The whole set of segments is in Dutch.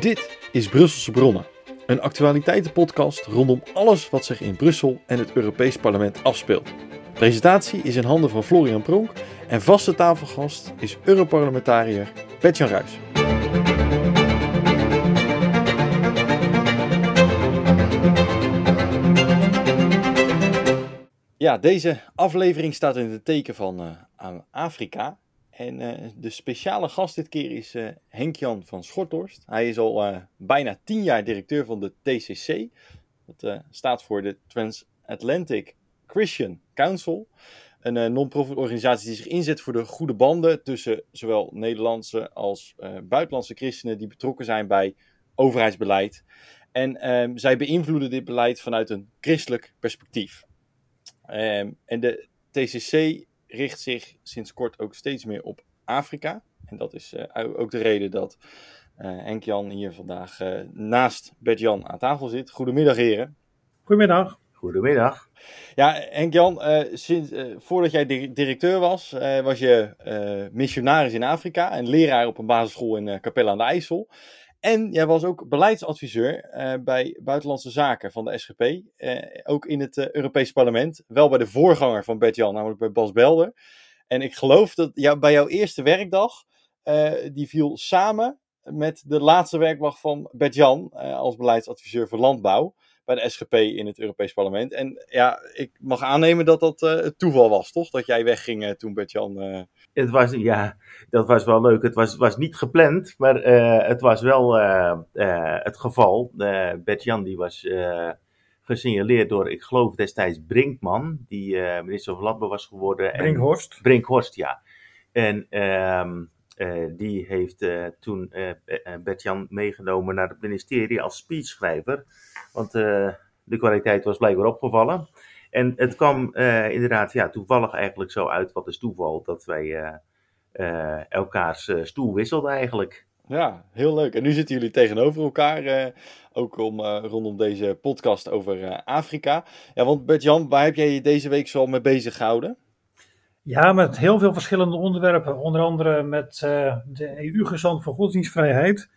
Dit is Brusselse Bronnen, een actualiteitenpodcast rondom alles wat zich in Brussel en het Europees Parlement afspeelt. Presentatie is in handen van Florian Pronk en vaste tafelgast is Europarlementariër Petjan Ruijs. Ja, deze aflevering staat in het teken van aan Afrika. En uh, de speciale gast dit keer is uh, Henk-Jan van Schorthorst. Hij is al uh, bijna tien jaar directeur van de TCC. Dat staat voor de Transatlantic Christian Council. Een non-profit organisatie die zich inzet voor de goede banden tussen zowel Nederlandse als buitenlandse christenen die betrokken zijn bij overheidsbeleid. En ehm, zij beïnvloeden dit beleid vanuit een christelijk perspectief. Um, en de TCC richt zich sinds kort ook steeds meer op Afrika. En dat is uh, ook de reden dat uh, Henk-Jan hier vandaag uh, naast Bert-Jan aan tafel zit. Goedemiddag heren. Goedemiddag. Goedemiddag. Ja, Henk-Jan, sinds, voordat jij directeur was, was je missionaris in Afrika en leraar op een basisschool in Capelle aan de IJssel. En jij was ook beleidsadviseur uh, bij Buitenlandse Zaken van de SGP. Uh, ook in het uh, Europees Parlement. Wel bij de voorganger van Bert-Jan, namelijk bij Bas Belder. En ik geloof dat jou, bij jouw eerste werkdag, die viel samen met de laatste werkdag van Bert-Jan als beleidsadviseur voor landbouw bij de SGP in het Europees Parlement. En ja, ik mag aannemen dat dat het toeval was, toch? Dat jij wegging toen Bert-Jan het was, ja, dat was wel leuk. Het was, was niet gepland, maar uh, het was wel uh, uh, het geval. Bert-Jan die was gesignaleerd door, ik geloof destijds Brinkman, die minister van Landbouw was geworden. Brinkhorst. En, Brinkhorst, ja. En ehm, die heeft toen Bert-Jan meegenomen naar het ministerie als speechschrijver. Want de kwaliteit was blijkbaar opgevallen. En het kwam inderdaad ja, toevallig eigenlijk zo uit, wat is toeval, dat wij elkaars stoel wisselden eigenlijk. Ja, heel leuk. En nu zitten jullie tegenover elkaar, ook om, rondom deze podcast over Afrika. Ja, want Bert-Jan, waar heb jij je deze week zo mee bezig gehouden? Ja, met heel veel verschillende onderwerpen. Onder andere met de EU-gezant voor godsdienstvrijheid.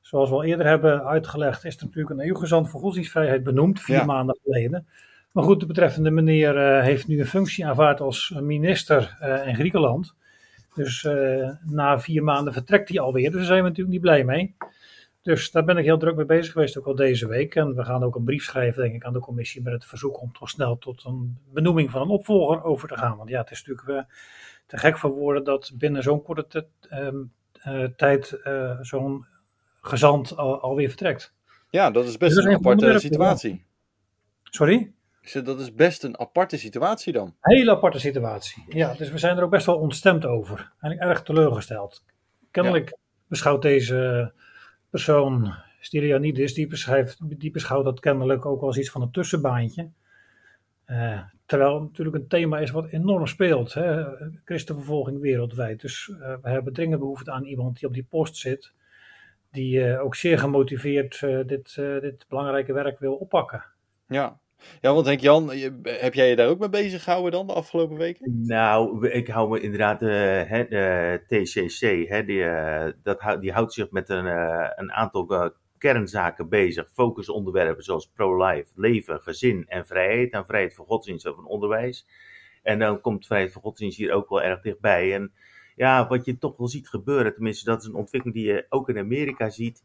Zoals we al eerder hebben uitgelegd, is er natuurlijk een EU-gezant voor godsdienstvrijheid benoemd, vier ja. maanden geleden. Maar goed, de betreffende meneer uh, heeft nu een functie aanvaard als minister uh, in Griekenland. Dus na vier maanden vertrekt hij alweer. Dus daar zijn we natuurlijk niet blij mee. Dus daar ben ik heel druk mee bezig geweest, ook al deze week. En we gaan ook een brief schrijven, denk ik, aan de commissie met het verzoek om toch snel tot een benoeming van een opvolger over te gaan. Want ja, het is natuurlijk te gek voor woorden dat binnen zo'n korte tijd zo'n gezant al, alweer vertrekt. Ja, dat is best dus een aparte situatie. Sorry? dat is best een aparte situatie dan. Hele aparte situatie. Ja, dus we zijn er ook best wel ontstemd over. Eigenlijk erg teleurgesteld. Kennelijk ja. beschouwt deze persoon, Stylianidis, die, die beschouwt dat kennelijk ook als iets van een tussenbaantje. Uh, terwijl het natuurlijk een thema is wat enorm speelt. Hè? Christenvervolging wereldwijd. Dus uh, we hebben dringend behoefte aan iemand die op die post zit. Die uh, ook zeer gemotiveerd dit, dit belangrijke werk wil oppakken. Ja, ja, want Henk Jan, heb jij je daar ook mee bezig gehouden dan de afgelopen weken? Nou, ik hou me inderdaad, uh, de TCC, die, uh, dat, die houdt zich met een, uh, een aantal kernzaken bezig. Focusonderwerpen zoals pro-life, leven, gezin en vrijheid. En vrijheid van godsdienst en onderwijs. En dan komt vrijheid van godsdienst hier ook wel erg dichtbij. En ja, wat je toch wel ziet gebeuren, tenminste dat is een ontwikkeling die je ook in Amerika ziet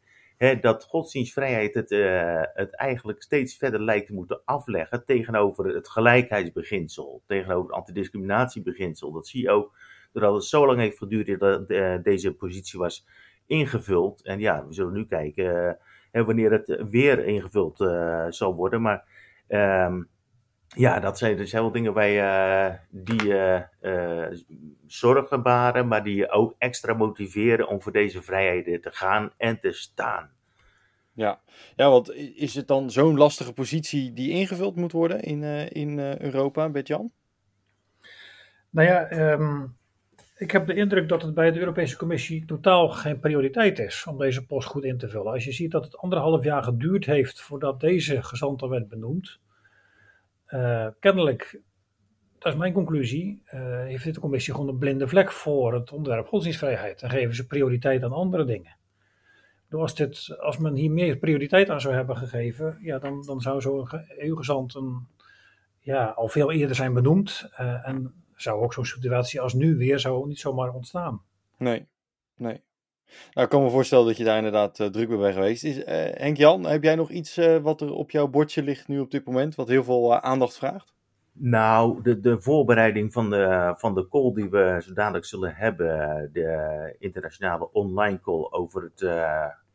dat godsdienstvrijheid het, uh, het eigenlijk steeds verder lijkt te moeten afleggen tegenover het gelijkheidsbeginsel, tegenover het antidiscriminatiebeginsel. Dat zie je ook doordat het zo lang heeft geduurd dat uh, deze positie was ingevuld. En ja, we zullen nu kijken uh, wanneer het weer ingevuld zal worden. Maar um, ja, dat zijn dus heel veel dingen bij, uh, die uh, zorgen baren, maar die je ook extra motiveren om voor deze vrijheden te gaan en te staan. Ja, ja want is het dan zo'n lastige positie die ingevuld moet worden in, in Europa, Bert-Jan? Nou ja, um, ik heb de indruk dat het bij de Europese Commissie totaal geen prioriteit is om deze post goed in te vullen. Als je ziet dat het anderhalf jaar geduurd heeft voordat deze gezant werd benoemd uh, kennelijk, dat is mijn conclusie, uh, heeft de commissie gewoon een blinde vlek voor het onderwerp godsdienstvrijheid. En geven ze prioriteit aan andere dingen. als, dit, als men hier meer prioriteit aan zou hebben gegeven, ja, dan, dan zou zo'n EU-gezant ja, al veel eerder zijn benoemd. Uh, en zou ook zo'n situatie als nu weer zou niet zomaar ontstaan. Nee, nee. Nou, ik kan me voorstellen dat je daar inderdaad uh, druk bij bent geweest. Is, uh, Henk-Jan, heb jij nog iets wat er op jouw bordje ligt nu op dit moment, wat heel veel aandacht vraagt? Nou, de, de voorbereiding van de, van de call die we zo dadelijk zullen hebben, de internationale online call over het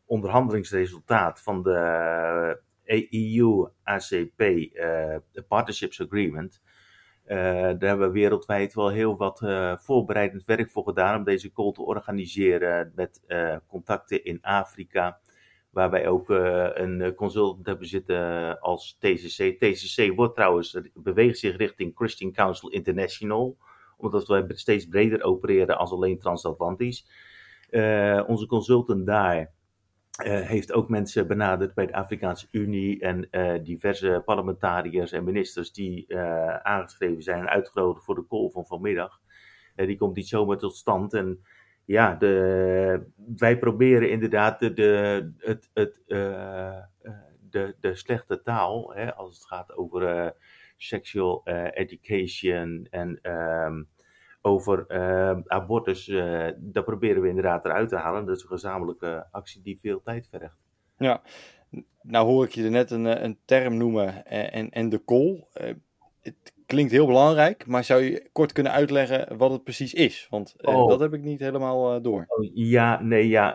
onderhandelingsresultaat van de EU-ACP uh, Partnerships Agreement. Uh, daar hebben we wereldwijd wel heel wat uh, voorbereidend werk voor gedaan om deze call te organiseren met uh, contacten in Afrika, waar wij ook een consultant hebben zitten als TCC. TCC wordt trouwens, beweegt zich richting Christian Council International, omdat wij steeds breder opereren als alleen transatlantisch. onze consultant daar uh, heeft ook mensen benaderd bij de Afrikaanse Unie en uh, diverse parlementariërs en ministers die uh, aangeschreven zijn en uitgenodigd voor de call van vanmiddag. die komt niet zomaar tot stand. En ja, de, wij proberen inderdaad de, de, het, het, de, de slechte taal, hè, als het gaat over sexual education en um, over uh, abortus, uh, dat proberen we inderdaad eruit te halen. Dat is een gezamenlijke actie die veel tijd vergt. Ja, nou hoor ik je er net een, eh, een term noemen en, en de call. Uh, het klinkt heel belangrijk, maar zou je kort kunnen uitleggen wat het precies is? Want oh. dat heb ik niet helemaal door. Oh, ja, nee, ja.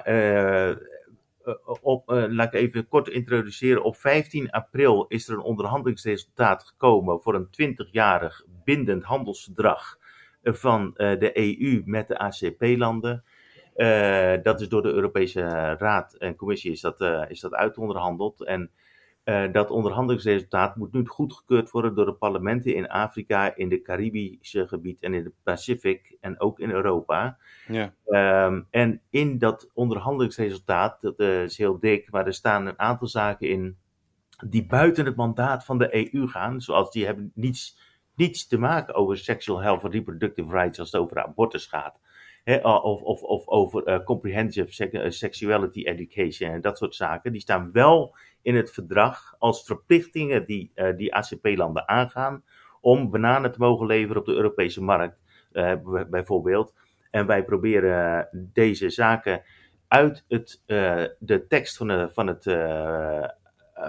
op, laat ik even kort introduceren. Op 15 april is er een onderhandelingsresultaat gekomen voor een 20-jarig bindend handelsverdrag van uh, de EU met de ACP-landen. Uh, dat is door de Europese Raad en Commissie is dat, uh, is dat uitonderhandeld. En dat onderhandelingsresultaat moet nu goedgekeurd worden door de parlementen in Afrika, in het Caribische gebied en in de Pacific en ook in Europa. Ja. Um, en in dat onderhandelingsresultaat, dat is heel dik, maar er staan een aantal zaken in die buiten het mandaat van de EU gaan, zoals die hebben niets niets te maken over sexual health en reproductive rights als het over abortus gaat. of, of, of over uh, comprehensive eh, sexuality education en dat soort zaken. Die staan wel in het verdrag als verplichtingen die uh, die ACP-landen aangaan om bananen te mogen leveren op de Europese markt, bijvoorbeeld. En wij proberen deze zaken uit het, de tekst van, de, van, het,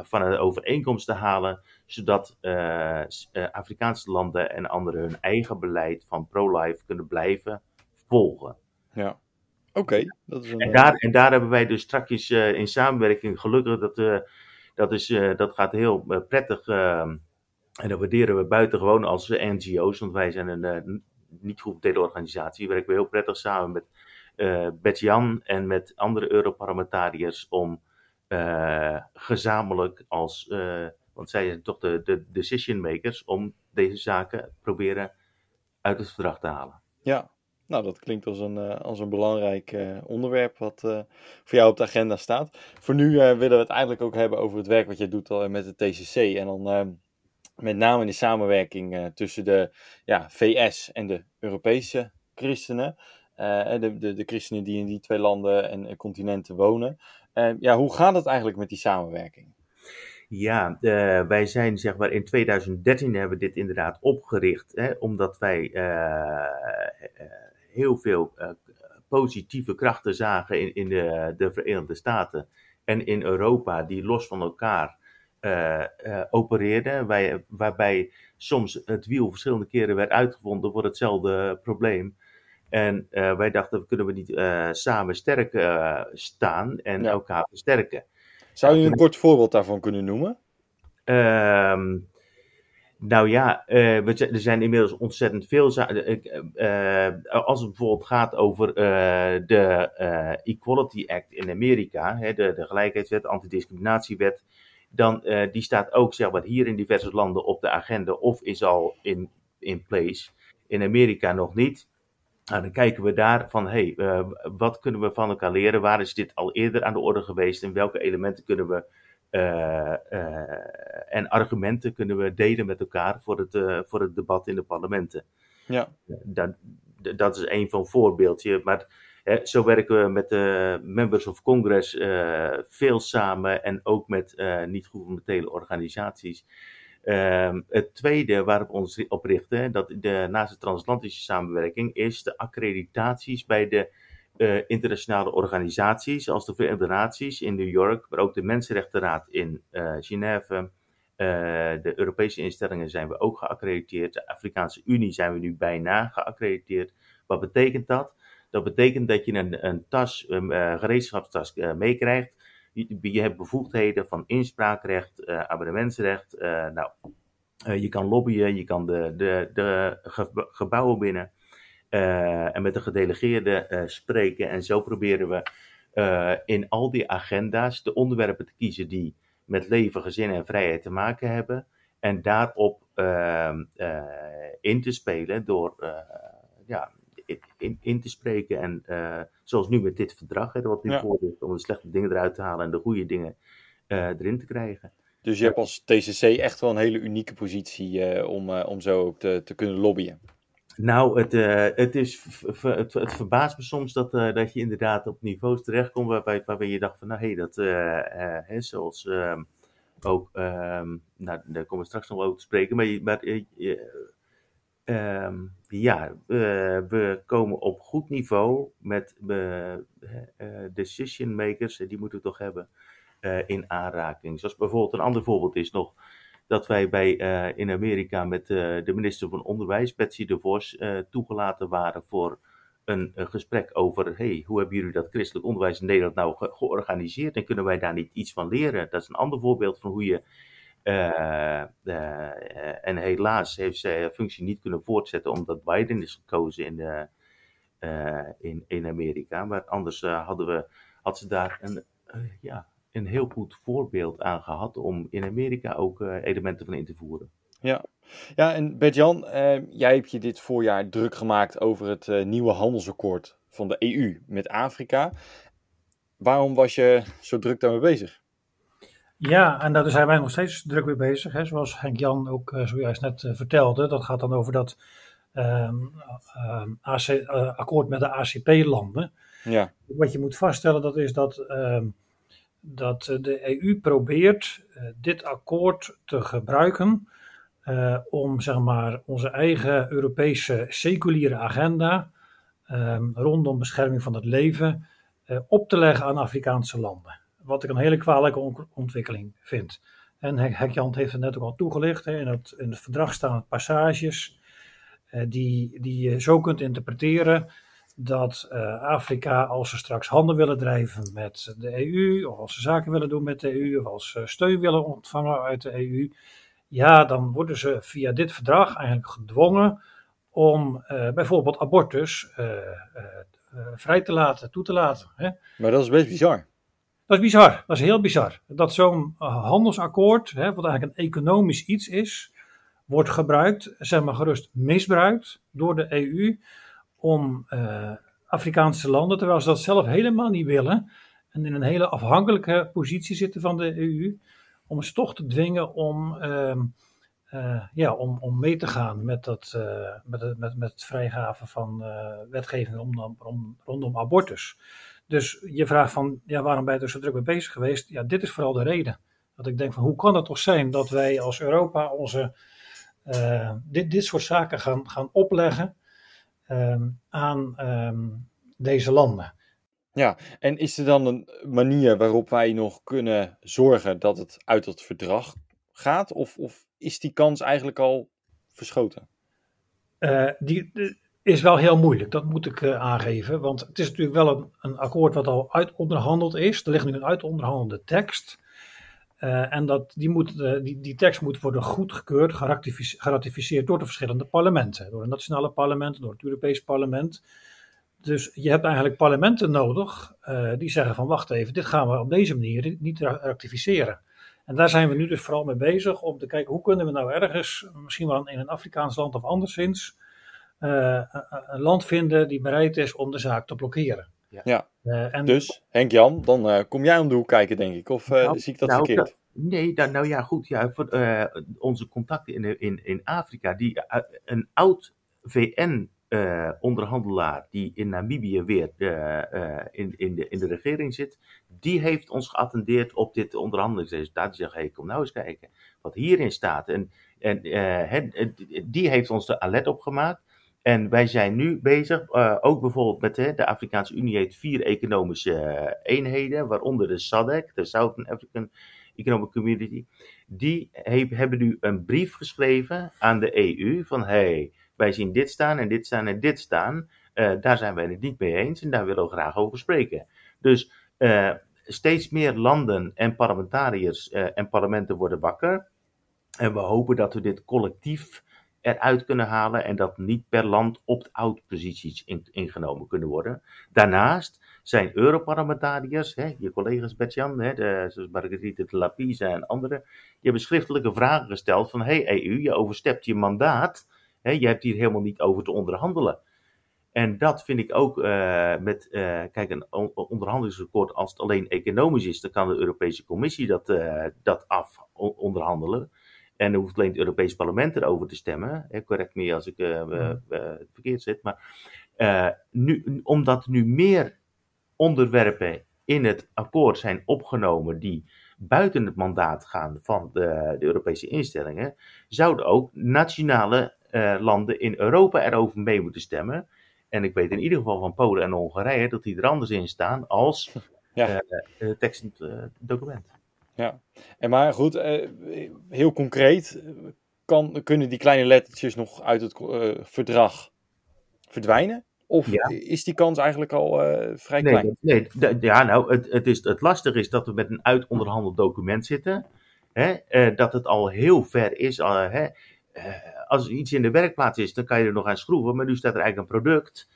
van de overeenkomst te halen, zodat uh, Afrikaanse landen en anderen hun eigen beleid van pro-life kunnen blijven volgen. Ja, oké. een... en, daar, en daar hebben wij dus straks uh, in samenwerking, gelukkig, dat, dat, is, dat gaat heel prettig. Ehm, en dat waarderen we buitengewoon als NGO's, want wij zijn een niet goed organisatie. We werken heel prettig samen met Bert-Jan en met andere Europarlementariërs om gezamenlijk als want zij zijn toch de, de decision makers om deze zaken proberen uit het verdrag te halen. Ja, nou dat klinkt als een, uh, als een belangrijk uh, onderwerp wat uh, voor jou op de agenda staat. Voor nu willen we het eigenlijk ook hebben over het werk wat je doet met de TCC. En dan met name in de samenwerking tussen de ja, VS en de Europese christenen. de, de, de christenen die in die twee landen en continenten wonen. ja, hoe gaat het eigenlijk met die samenwerking? Ja, uh, wij zijn zeg maar in 2013 hebben we dit inderdaad opgericht, hè, omdat wij uh, heel veel positieve krachten zagen in, in de, de, Verenigde Staten en in Europa, die los van elkaar opereerden, wij, waarbij soms het wiel verschillende keren werd uitgevonden voor hetzelfde probleem. En wij dachten, kunnen we niet samen sterk staan en elkaar versterken. Zou je een kort voorbeeld daarvan kunnen noemen? Ehm, nou ja, uh, er zijn inmiddels ontzettend veel zaken. Uh, als het bijvoorbeeld gaat over uh, de Equality Act in Amerika, hè, de, de gelijkheidswet, de antidiscriminatiewet, dan die staat ook zeg maar, hier in diverse landen op de agenda of is al in, in place. In Amerika nog niet. Nou, dan kijken we daar van, hé, hey, uh, wat kunnen we van elkaar leren? Waar is dit al eerder aan de orde geweest? En welke elementen kunnen we uh, uh, en argumenten kunnen we delen met elkaar voor het, voor het debat in de parlementen? Ja. Dat, dat is een van voorbeeldje. Maar zo werken we met de Members of Congress veel samen en ook met niet-governementele organisaties. Ehm, het tweede waarop we ons op richten, dat de, naast de transatlantische samenwerking, is de accreditaties bij de uh, internationale organisaties, zoals de Verenigde Naties in New York, maar ook de Mensenrechtenraad in uh, Genève. Uh, de Europese instellingen zijn we ook geaccrediteerd. De Afrikaanse Unie zijn we nu bijna geaccrediteerd. Wat betekent dat? Dat betekent dat je een, een tas, een gereedschapstas meekrijgt. Je, hebt bevoegdheden van inspraakrecht, abonnementsrecht. nou, je kan lobbyen, je kan de, de, de gebouwen binnen. En met de gedelegeerden spreken. En zo proberen we in al die agenda's de onderwerpen te kiezen die met leven, gezin en vrijheid te maken hebben. En daarop ehm, in te spelen door ja, in, in, te spreken. En zoals nu met dit verdrag, hè, wat nu ja. voor is, om de slechte dingen eruit te halen en de goede dingen erin te krijgen. Dus je hebt als TCC echt wel een hele unieke positie om, om zo ook te, te kunnen lobbyen. Nou, het, uh, het, is, het, het, verbaast me soms dat, uh, dat je inderdaad op niveaus terechtkomt waarbij, waarbij je dacht van, nou hé, hey, dat, uh, hè, zoals uh, ook, um, nou, daar komen we straks nog over te spreken, maar, maar um, ja, we komen op goed niveau met decision makers, die moeten we toch hebben, in aanraking. Zoals bijvoorbeeld, een ander voorbeeld is nog, dat wij bij, uh, in Amerika met uh, de minister van Onderwijs, Betsy DeVos, uh, toegelaten waren voor een, gesprek over, hey, hoe hebben jullie dat christelijk onderwijs in Nederland nou ge georganiseerd en kunnen wij daar niet iets van leren? Dat is een ander voorbeeld van hoe je, en helaas heeft zij haar functie niet kunnen voortzetten omdat Biden is gekozen in, de, in, in Amerika, maar anders hadden we, had ze daar een, ja, een heel goed voorbeeld aan gehad om in Amerika ook elementen van in te voeren. Ja, ja en Bert-Jan, jij hebt je dit voorjaar druk gemaakt over het nieuwe handelsakkoord van de EU met Afrika. Waarom was je zo druk daarmee bezig? Ja, en daar zijn wij nog steeds druk mee bezig. Hè. Zoals Henk-Jan ook zojuist net vertelde. Dat gaat dan over dat um, um, AC, akkoord met de ACP-landen. Ja. Wat je moet vaststellen, dat is dat... Um, dat de EU probeert dit akkoord te gebruiken om zeg maar, onze eigen Europese seculiere agenda rondom bescherming van het leven op te leggen aan Afrikaanse landen. Wat ik een hele kwalijke on ontwikkeling vind. En Hekjand heeft het net ook al toegelicht. Hè, in, het, in het verdrag staan passages die, die je zo kunt interpreteren dat uh, Afrika, als ze straks handen willen drijven met de EU, of als ze zaken willen doen met de EU, of als ze steun willen ontvangen uit de EU, ja, dan worden ze via dit verdrag eigenlijk gedwongen om uh, bijvoorbeeld abortus uh, vrij te laten, toe te laten. Hè? Maar dat is best bizar. Is bizar, dat is heel bizar. Dat zo'n handelsakkoord, hè, wat eigenlijk een economisch iets is, wordt gebruikt, zeg maar gerust misbruikt door de EU om uh, Afrikaanse landen, terwijl ze dat zelf helemaal niet willen en in een hele afhankelijke positie zitten van de EU, om ze toch te dwingen om, uh, uh, ja, om, om mee te gaan met, dat, met, het, met, met het vrijgaven van wetgeving rondom, rondom abortus. Dus je vraagt van, ja, waarom ben je er zo druk mee bezig geweest? Ja, dit is vooral de reden. Dat ik denk van, hoe kan het toch zijn dat wij als Europa onze, dit, dit soort zaken gaan, gaan opleggen um, aan um, deze landen. Ja, en is er dan een manier waarop wij nog kunnen zorgen dat het uit het verdrag gaat? Of, of is die kans eigenlijk al verschoten? Uh, die, is wel heel moeilijk, dat moet ik uh, aangeven. Want het is natuurlijk wel een, een akkoord wat al uitonderhandeld is. Er ligt nu een uitonderhandelde tekst. Uh, en dat, die, moet, uh, die, die tekst moet worden goedgekeurd, geratificeerd door de verschillende parlementen. Door het nationale parlement, door het Europees parlement. Dus je hebt eigenlijk parlementen nodig die zeggen van wacht even, dit gaan we op deze manier niet ratificeren. En daar zijn we nu dus vooral mee bezig om te kijken hoe kunnen we nou ergens, misschien wel in een Afrikaans land of anderszins, een land vinden die bereid is om de zaak te blokkeren. Ja, uh, en... dus Henk-Jan, dan uh, kom jij om de hoek kijken, denk ik. Of uh, nou, zie ik dat nou, verkeerd? Nee, nou, nou ja, goed. Ja, voor, onze contacten in, in, in Afrika, die een oud VN onderhandelaar die in Namibië weer in, in, de, in de regering zit, die heeft ons geattendeerd op dit onderhandelingsresultaat. Die zegt, hey, kom nou eens kijken wat hierin staat. En, en die heeft ons de alert opgemaakt. En wij zijn nu bezig, ook bijvoorbeeld met de Afrikaanse Unie heeft vier economische eenheden, waaronder de SADC, de Southern African Economic Community, die hebben nu een brief geschreven aan de EU van hey, wij zien dit staan en dit staan en dit staan. Uh, daar zijn wij het niet mee eens en daar willen we graag over spreken. Dus steeds meer landen en parlementariërs en parlementen worden wakker. En we hopen dat we dit collectief eruit kunnen halen en dat niet per land opt-out posities in, ingenomen kunnen worden. Daarnaast zijn Europarlementariërs, hè, je collega's Bertjan, hè, de, zoals Marguerite de Lapise en anderen, die hebben schriftelijke vragen gesteld van, hey EU, je overstept je mandaat, hè, je hebt hier helemaal niet over te onderhandelen. En dat vind ik ook uh, met, uh, kijk, een onderhandelingsakkoord, als het alleen economisch is, dan kan de Europese Commissie dat, uh, dat af onderhandelen. En dan hoeft alleen het Europese parlement erover te stemmen. Hè, correct me als ik verkeerd zit. Maar nu, omdat nu meer onderwerpen in het akkoord zijn opgenomen die buiten het mandaat gaan van de, de Europese instellingen, zouden ook nationale uh, landen in Europa erover mee moeten stemmen. En ik weet in ieder geval van Polen en Hongarije dat die er anders in staan als ja. uh, tekst in het document. Ja, en maar goed, heel concreet, kan, kunnen die kleine lettertjes nog uit het verdrag verdwijnen? Of is die kans eigenlijk al uh, vrij nee, klein? Nee, ja, nou, het, het, is, het lastige is dat we met een uitonderhandeld document zitten. Hè, uh, dat het al heel ver is. Uh, hè, als iets in de werkplaats is, dan kan je er nog aan schroeven. Maar nu staat er eigenlijk een product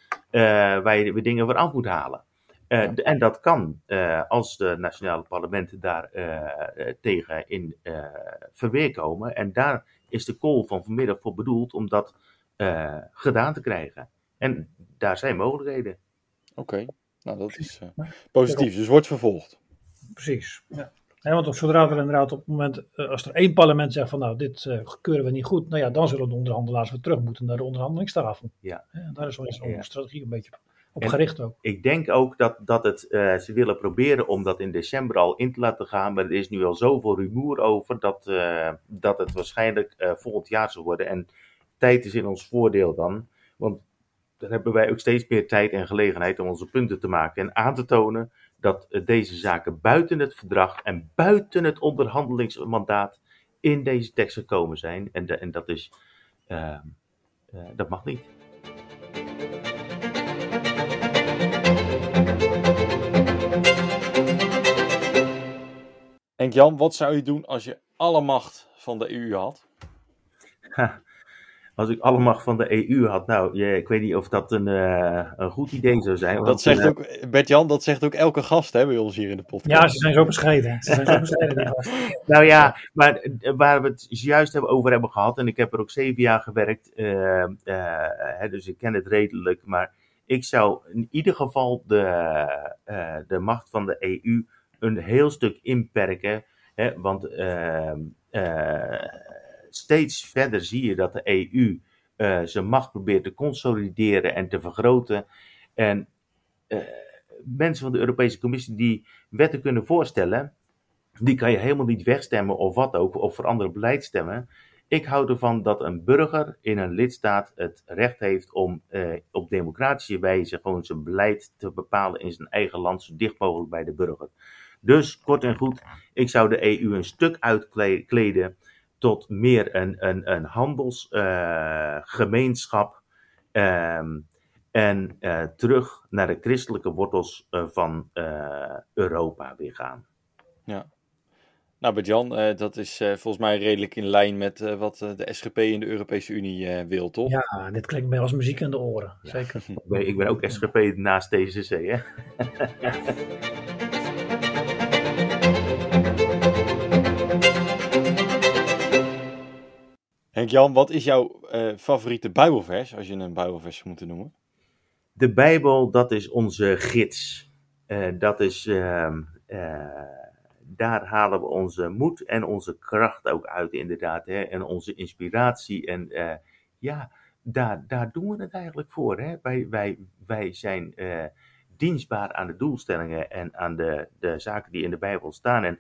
waar je weer dingen voor af moet halen. Ja. En dat kan als de nationale parlementen daar tegen in verweer komen. En daar is de call van vanmiddag voor bedoeld om dat gedaan te krijgen. En daar zijn mogelijkheden. Oké, nou dat is uh, positief. Dus wordt vervolgd. Precies. Ja. want zodra er inderdaad op het moment, als er één parlement zegt van nou dit uh, keuren we niet goed, nou ja, dan zullen de onderhandelaars weer terug moeten naar de onderhandelingstafel. Ja. Daar is wel eens onze strategie een beetje ook. Ik denk ook dat, dat het, ze willen proberen om dat in december al in te laten gaan, maar er is nu al zoveel rumoer over dat, dat het waarschijnlijk volgend jaar zal worden. En tijd is in ons voordeel dan, want dan hebben wij ook steeds meer tijd en gelegenheid om onze punten te maken en aan te tonen dat deze zaken buiten het verdrag en buiten het onderhandelingsmandaat in deze tekst gekomen zijn. En, de, en dat, is, uh, dat mag niet. Jan, wat zou je doen als je alle macht van de EU had? als ik alle macht van de EU had. Nou, ja, ik weet niet of dat een, uh, een goed idee zou zijn. Dat zegt uh, ook, Bert-Jan, dat zegt ook elke gast hè, bij ons hier in de podcast. Ja, ze zijn zo bescheiden. Ze zijn zo bescheiden nou ja, maar eh, waar we het juist hebben over hebben gehad, en ik heb er ook zeven jaar gewerkt, uh, hè, dus ik ken het redelijk, maar ik zou in ieder geval de, de macht van de EU een heel stuk inperken. Hè, want ehm, steeds verder zie je dat de EU eh, zijn macht probeert te consolideren en te vergroten. En uh, mensen van de Europese Commissie die wetten kunnen voorstellen, die kan je helemaal niet wegstemmen of wat ook, of voor andere beleid stemmen. Ik hou ervan dat een burger in een lidstaat het recht heeft om uh, op democratische wijze gewoon zijn beleid te bepalen in zijn eigen land, zo dicht mogelijk bij de burger. Dus kort en goed, ik zou de EU een stuk uitkleden tot meer een, een, een handelsgemeenschap. Uh, en uh, terug naar de christelijke wortels uh, van uh, Europa weer gaan. Ja. Nou, Bert-Jan, dat is volgens mij redelijk in lijn met wat de SGP in de Europese Unie wil, toch? Ja, dit klinkt mij als muziek in de oren. Ja. Zeker. ik, ben, ik ben ook SGP naast DCC, hè? Henk-Jan, wat is jouw uh, favoriete Bijbelvers, als je een Bijbelvers moeten noemen? De Bijbel, dat is onze gids. Uh, dat is, uh, daar halen we onze moed en onze kracht ook uit, inderdaad. Hè? En onze inspiratie. En ja, daar, daar doen we het eigenlijk voor. Hè? Wij, wij, wij zijn dienstbaar aan de doelstellingen en aan de, de zaken die in de Bijbel staan. En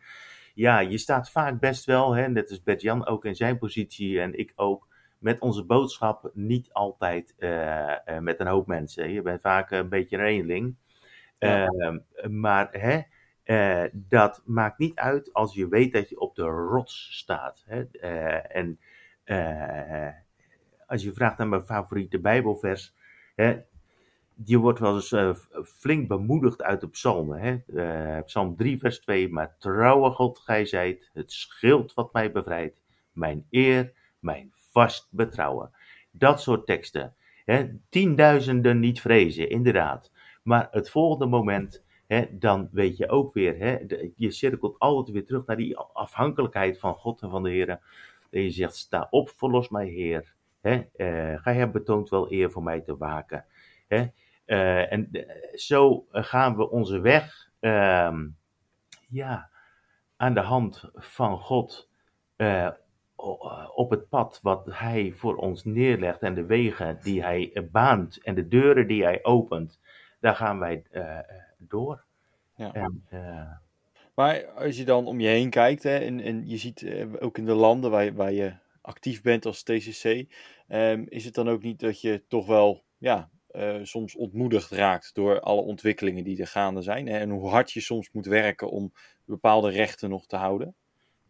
ja, je staat vaak best wel, hè, net als Bert-Jan ook in zijn positie en ik ook, met onze boodschap niet altijd uh, uh, met een hoop mensen. Je bent vaak een beetje een eenling. Ja. Ehm, maar hè, uh, dat maakt niet uit als je weet dat je op de rots staat. Hè? en als je vraagt naar mijn favoriete Bijbelvers, hè, je wordt wel eens uh, flink bemoedigd uit de psalmen. Hè? Uh, Psalm 3, vers 2. Maar trouwe God, gij zijt, het schild wat mij bevrijdt, mijn eer, mijn vast betrouwen. Dat soort teksten. Hè? Tienduizenden niet vrezen, inderdaad. Maar het volgende moment, hè, dan weet je ook weer, hè, je cirkelt altijd weer terug naar die afhankelijkheid van God en van de Heer. En je zegt, sta op, verlos mij Heer. Hè? Uh, gij hebt betoond wel eer voor mij te waken. Hè? Uh, en zo gaan we onze weg uh, ja, aan de hand van God uh, op het pad wat Hij voor ons neerlegt en de wegen die Hij baant en de deuren die Hij opent, daar gaan wij door. Ja. En, maar als je dan om je heen kijkt hè, en, en je ziet ook in de landen waar, waar je actief bent als TCC, um, is het dan ook niet dat je toch wel ja, uh, soms ontmoedigd raakt door alle ontwikkelingen die er gaande zijn. Hè? En hoe hard je soms moet werken om bepaalde rechten nog te houden.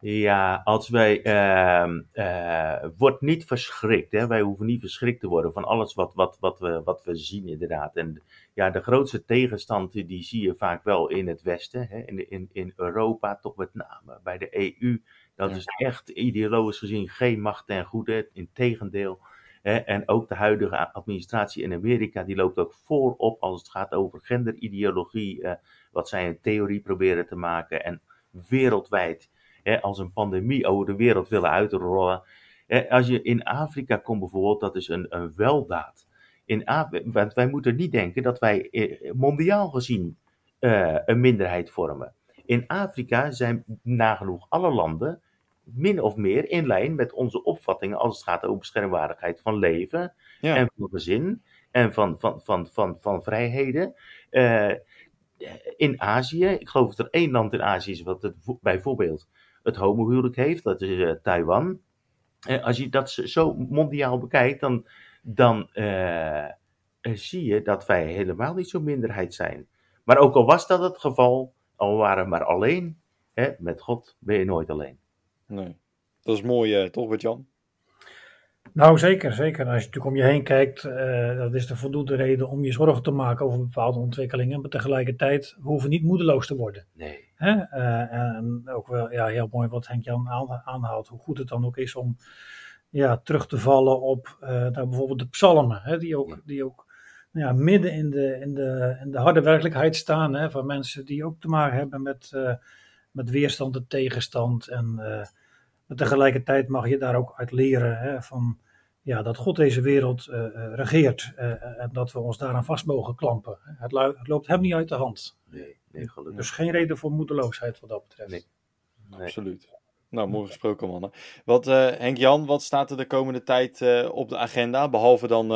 Ja, als wij. Uh, uh, wordt niet verschrikt. Hè? Wij hoeven niet verschrikt te worden van alles wat, wat, wat, we, wat we zien, inderdaad. En ja, de grootste tegenstand die zie je vaak wel in het Westen. Hè? In, in, in Europa, toch met name bij de EU. Dat ja. is echt ideologisch gezien geen macht ten goede. Integendeel. En ook de huidige administratie in Amerika, die loopt ook voorop als het gaat over genderideologie, wat zij een theorie proberen te maken. En wereldwijd, als een pandemie over de wereld willen uitrollen. Als je in Afrika komt bijvoorbeeld, dat is een, een weldaad. In want wij moeten niet denken dat wij mondiaal gezien een minderheid vormen. In Afrika zijn nagenoeg alle landen min of meer in lijn met onze opvattingen als het gaat over beschermwaardigheid van leven ja. en van gezin en van, van, van, van, van vrijheden. Uh, in Azië, ik geloof dat er één land in Azië is wat het bijvoorbeeld het homohuwelijk heeft, dat is uh, Taiwan. Uh, als je dat zo mondiaal bekijkt, dan, dan zie je dat wij helemaal niet zo'n minderheid zijn. Maar ook al was dat het geval, al waren we maar alleen, hè, met God ben je nooit alleen. Nee. Dat is mooi, uh, toch, Bert-Jan? Nou, zeker, zeker. Als je natuurlijk om je heen kijkt, uh, dat is de voldoende reden om je zorgen te maken over bepaalde ontwikkelingen. Maar tegelijkertijd, we hoeven niet moedeloos te worden. Nee. Hè? Uh, en ook wel ja, heel mooi wat Henk-Jan aanhaalt, hoe goed het dan ook is om ja, terug te vallen op nou, bijvoorbeeld de psalmen, hè? die ook, die ook nou ja, midden in de, in, de, in de harde werkelijkheid staan. Hè? Van mensen die ook te maken hebben met, met weerstand en tegenstand. En maar tegelijkertijd mag je daar ook uit leren hè, van, ja, dat God deze wereld uh, regeert uh, en dat we ons daaraan vast mogen klampen. Het, het, loopt hem niet uit de hand. Nee, nee gelukkig. Dus geen reden voor moedeloosheid wat dat betreft. Nee. nee. Absoluut. Nou, mooi gesproken mannen. Wat, Henk-Jan, wat staat er de komende tijd op de agenda? Behalve dan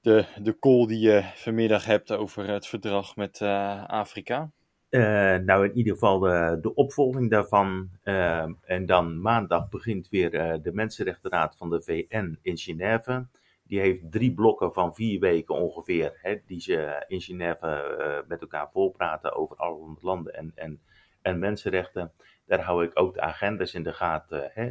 de, de call die je vanmiddag hebt over het verdrag met Afrika. Uh, nou, in ieder geval de, de opvolging daarvan. Uh, en dan maandag begint weer uh, de Mensenrechtenraad van de VN in Genève. Die heeft drie blokken van vier weken ongeveer, hè, die ze in Genève met elkaar volpraten over alle landen en, en, en mensenrechten. Daar hou ik ook de agendas in de gaten, hè,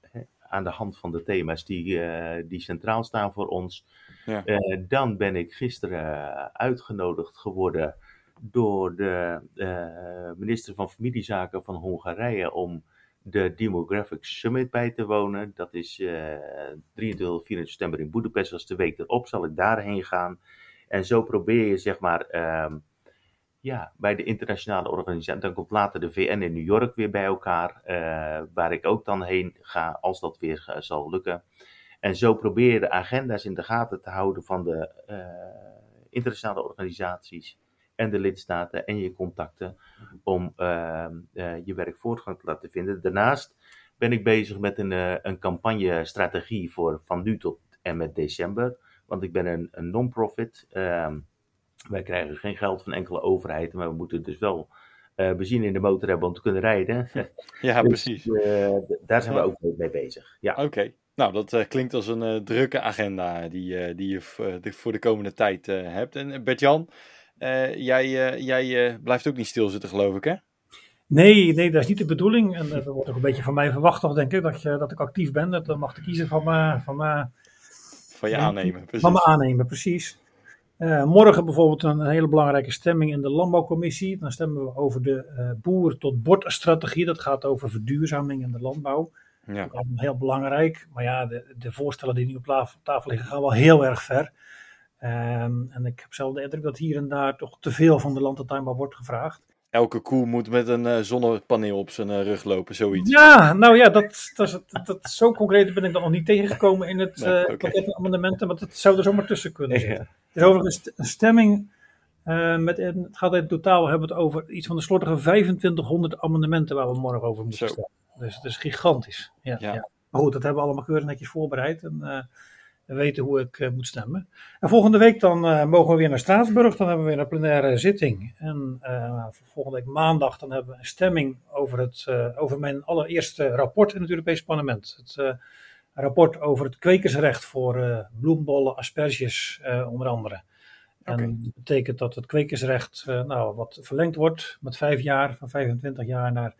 hè, aan de hand van de thema's die, die centraal staan voor ons. Ja. dan ben ik gisteren uitgenodigd geworden door de uh, minister van Familiezaken van Hongarije om de Demographic Summit bij te wonen. Dat is uh, 23, 24 september in Boedapest. Als de week erop zal ik daarheen gaan. En zo probeer je zeg maar uh, ja, bij de internationale organisatie. Dan komt later de VN in New York weer bij elkaar. Uh, waar ik ook dan heen ga als dat weer zal lukken. En zo probeer je de agenda's in de gaten te houden van de internationale organisaties en de lidstaten en je contacten om uh, uh, je werk voortgang te laten vinden. Daarnaast ben ik bezig met een, uh, een campagnestrategie voor van nu tot en met december. Want ik ben een, een non-profit. Ehm, wij krijgen geen geld van enkele overheid, maar we moeten dus wel uh, benzine in de motor hebben om te kunnen rijden. Ja, dus, precies. Daar zijn we ook mee bezig. Ja. Oké. Nou, dat uh, klinkt als een drukke agenda die, die je voor de komende tijd hebt. En Bert-Jan, jij, jij blijft ook niet stilzitten, geloof ik, hè? Nee, nee, dat is niet de bedoeling. En dat wordt ook een beetje van mij verwacht, toch, denk ik, dat, je, dat ik actief ben. Dat mag te kiezen van, me, van, me, van je aannemen. Precies. Van me aannemen, precies. Uh, morgen bijvoorbeeld een hele belangrijke stemming in de Landbouwcommissie. Dan stemmen we over de uh, boer tot bordstrategie. Dat gaat over verduurzaming in de landbouw. Ja. Dat is heel belangrijk. Maar ja, de, de voorstellen die nu op tafel liggen gaan wel heel erg ver. Um, en ik heb zelf de indruk dat hier en daar toch te veel van de landtuinbouw wordt gevraagd. Elke koe moet met een uh, zonnepaneel op zijn rug lopen, zoiets. Ja, nou ja, dat, dat, dat, dat, zo concreet ben ik dan nog niet tegengekomen in het nee, okay. amendementen. Maar dat zou er zomaar tussen kunnen zitten. Ja. Er is overigens een stemming. Met, het gaat in totaal hebben we het over iets van de slordige 2500 amendementen waar we morgen over moeten stemmen. Dus het is gigantisch. Ja, ja. ja, Maar goed, dat hebben we allemaal keurig netjes voorbereid. En we weten hoe ik uh, moet stemmen. En volgende week dan mogen we weer naar Straatsburg. Dan hebben we weer een plenaire zitting. En volgende week maandag dan hebben we een stemming over, het, over mijn allereerste rapport in het Europees Parlement. Het rapport over het kwekersrecht voor bloembollen, asperges onder andere. En okay. dat betekent dat het kwekersrecht uh, nou, wat verlengd wordt met vijf jaar, van 25 jaar naar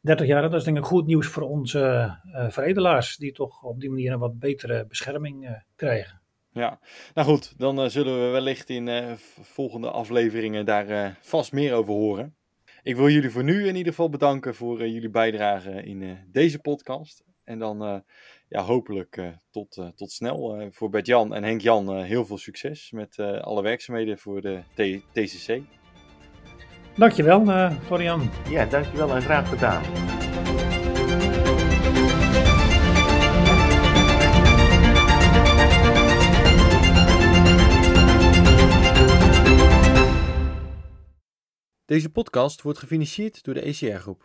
30 jaar. Dat is denk ik goed nieuws voor onze veredelaars, die toch op die manier een wat betere bescherming krijgen. Ja, nou goed, dan zullen we wellicht in volgende afleveringen daar vast meer over horen. Ik wil jullie voor nu in ieder geval bedanken voor jullie bijdrage in deze podcast. En dan ja, hopelijk uh, tot, uh, tot snel. Uh, voor Bert-Jan en Henk-Jan heel veel succes met alle werkzaamheden voor de TCC. Dankjewel, uh, Florian. Ja, dankjewel en graag gedaan. Deze podcast wordt gefinancierd door de ECR Groep.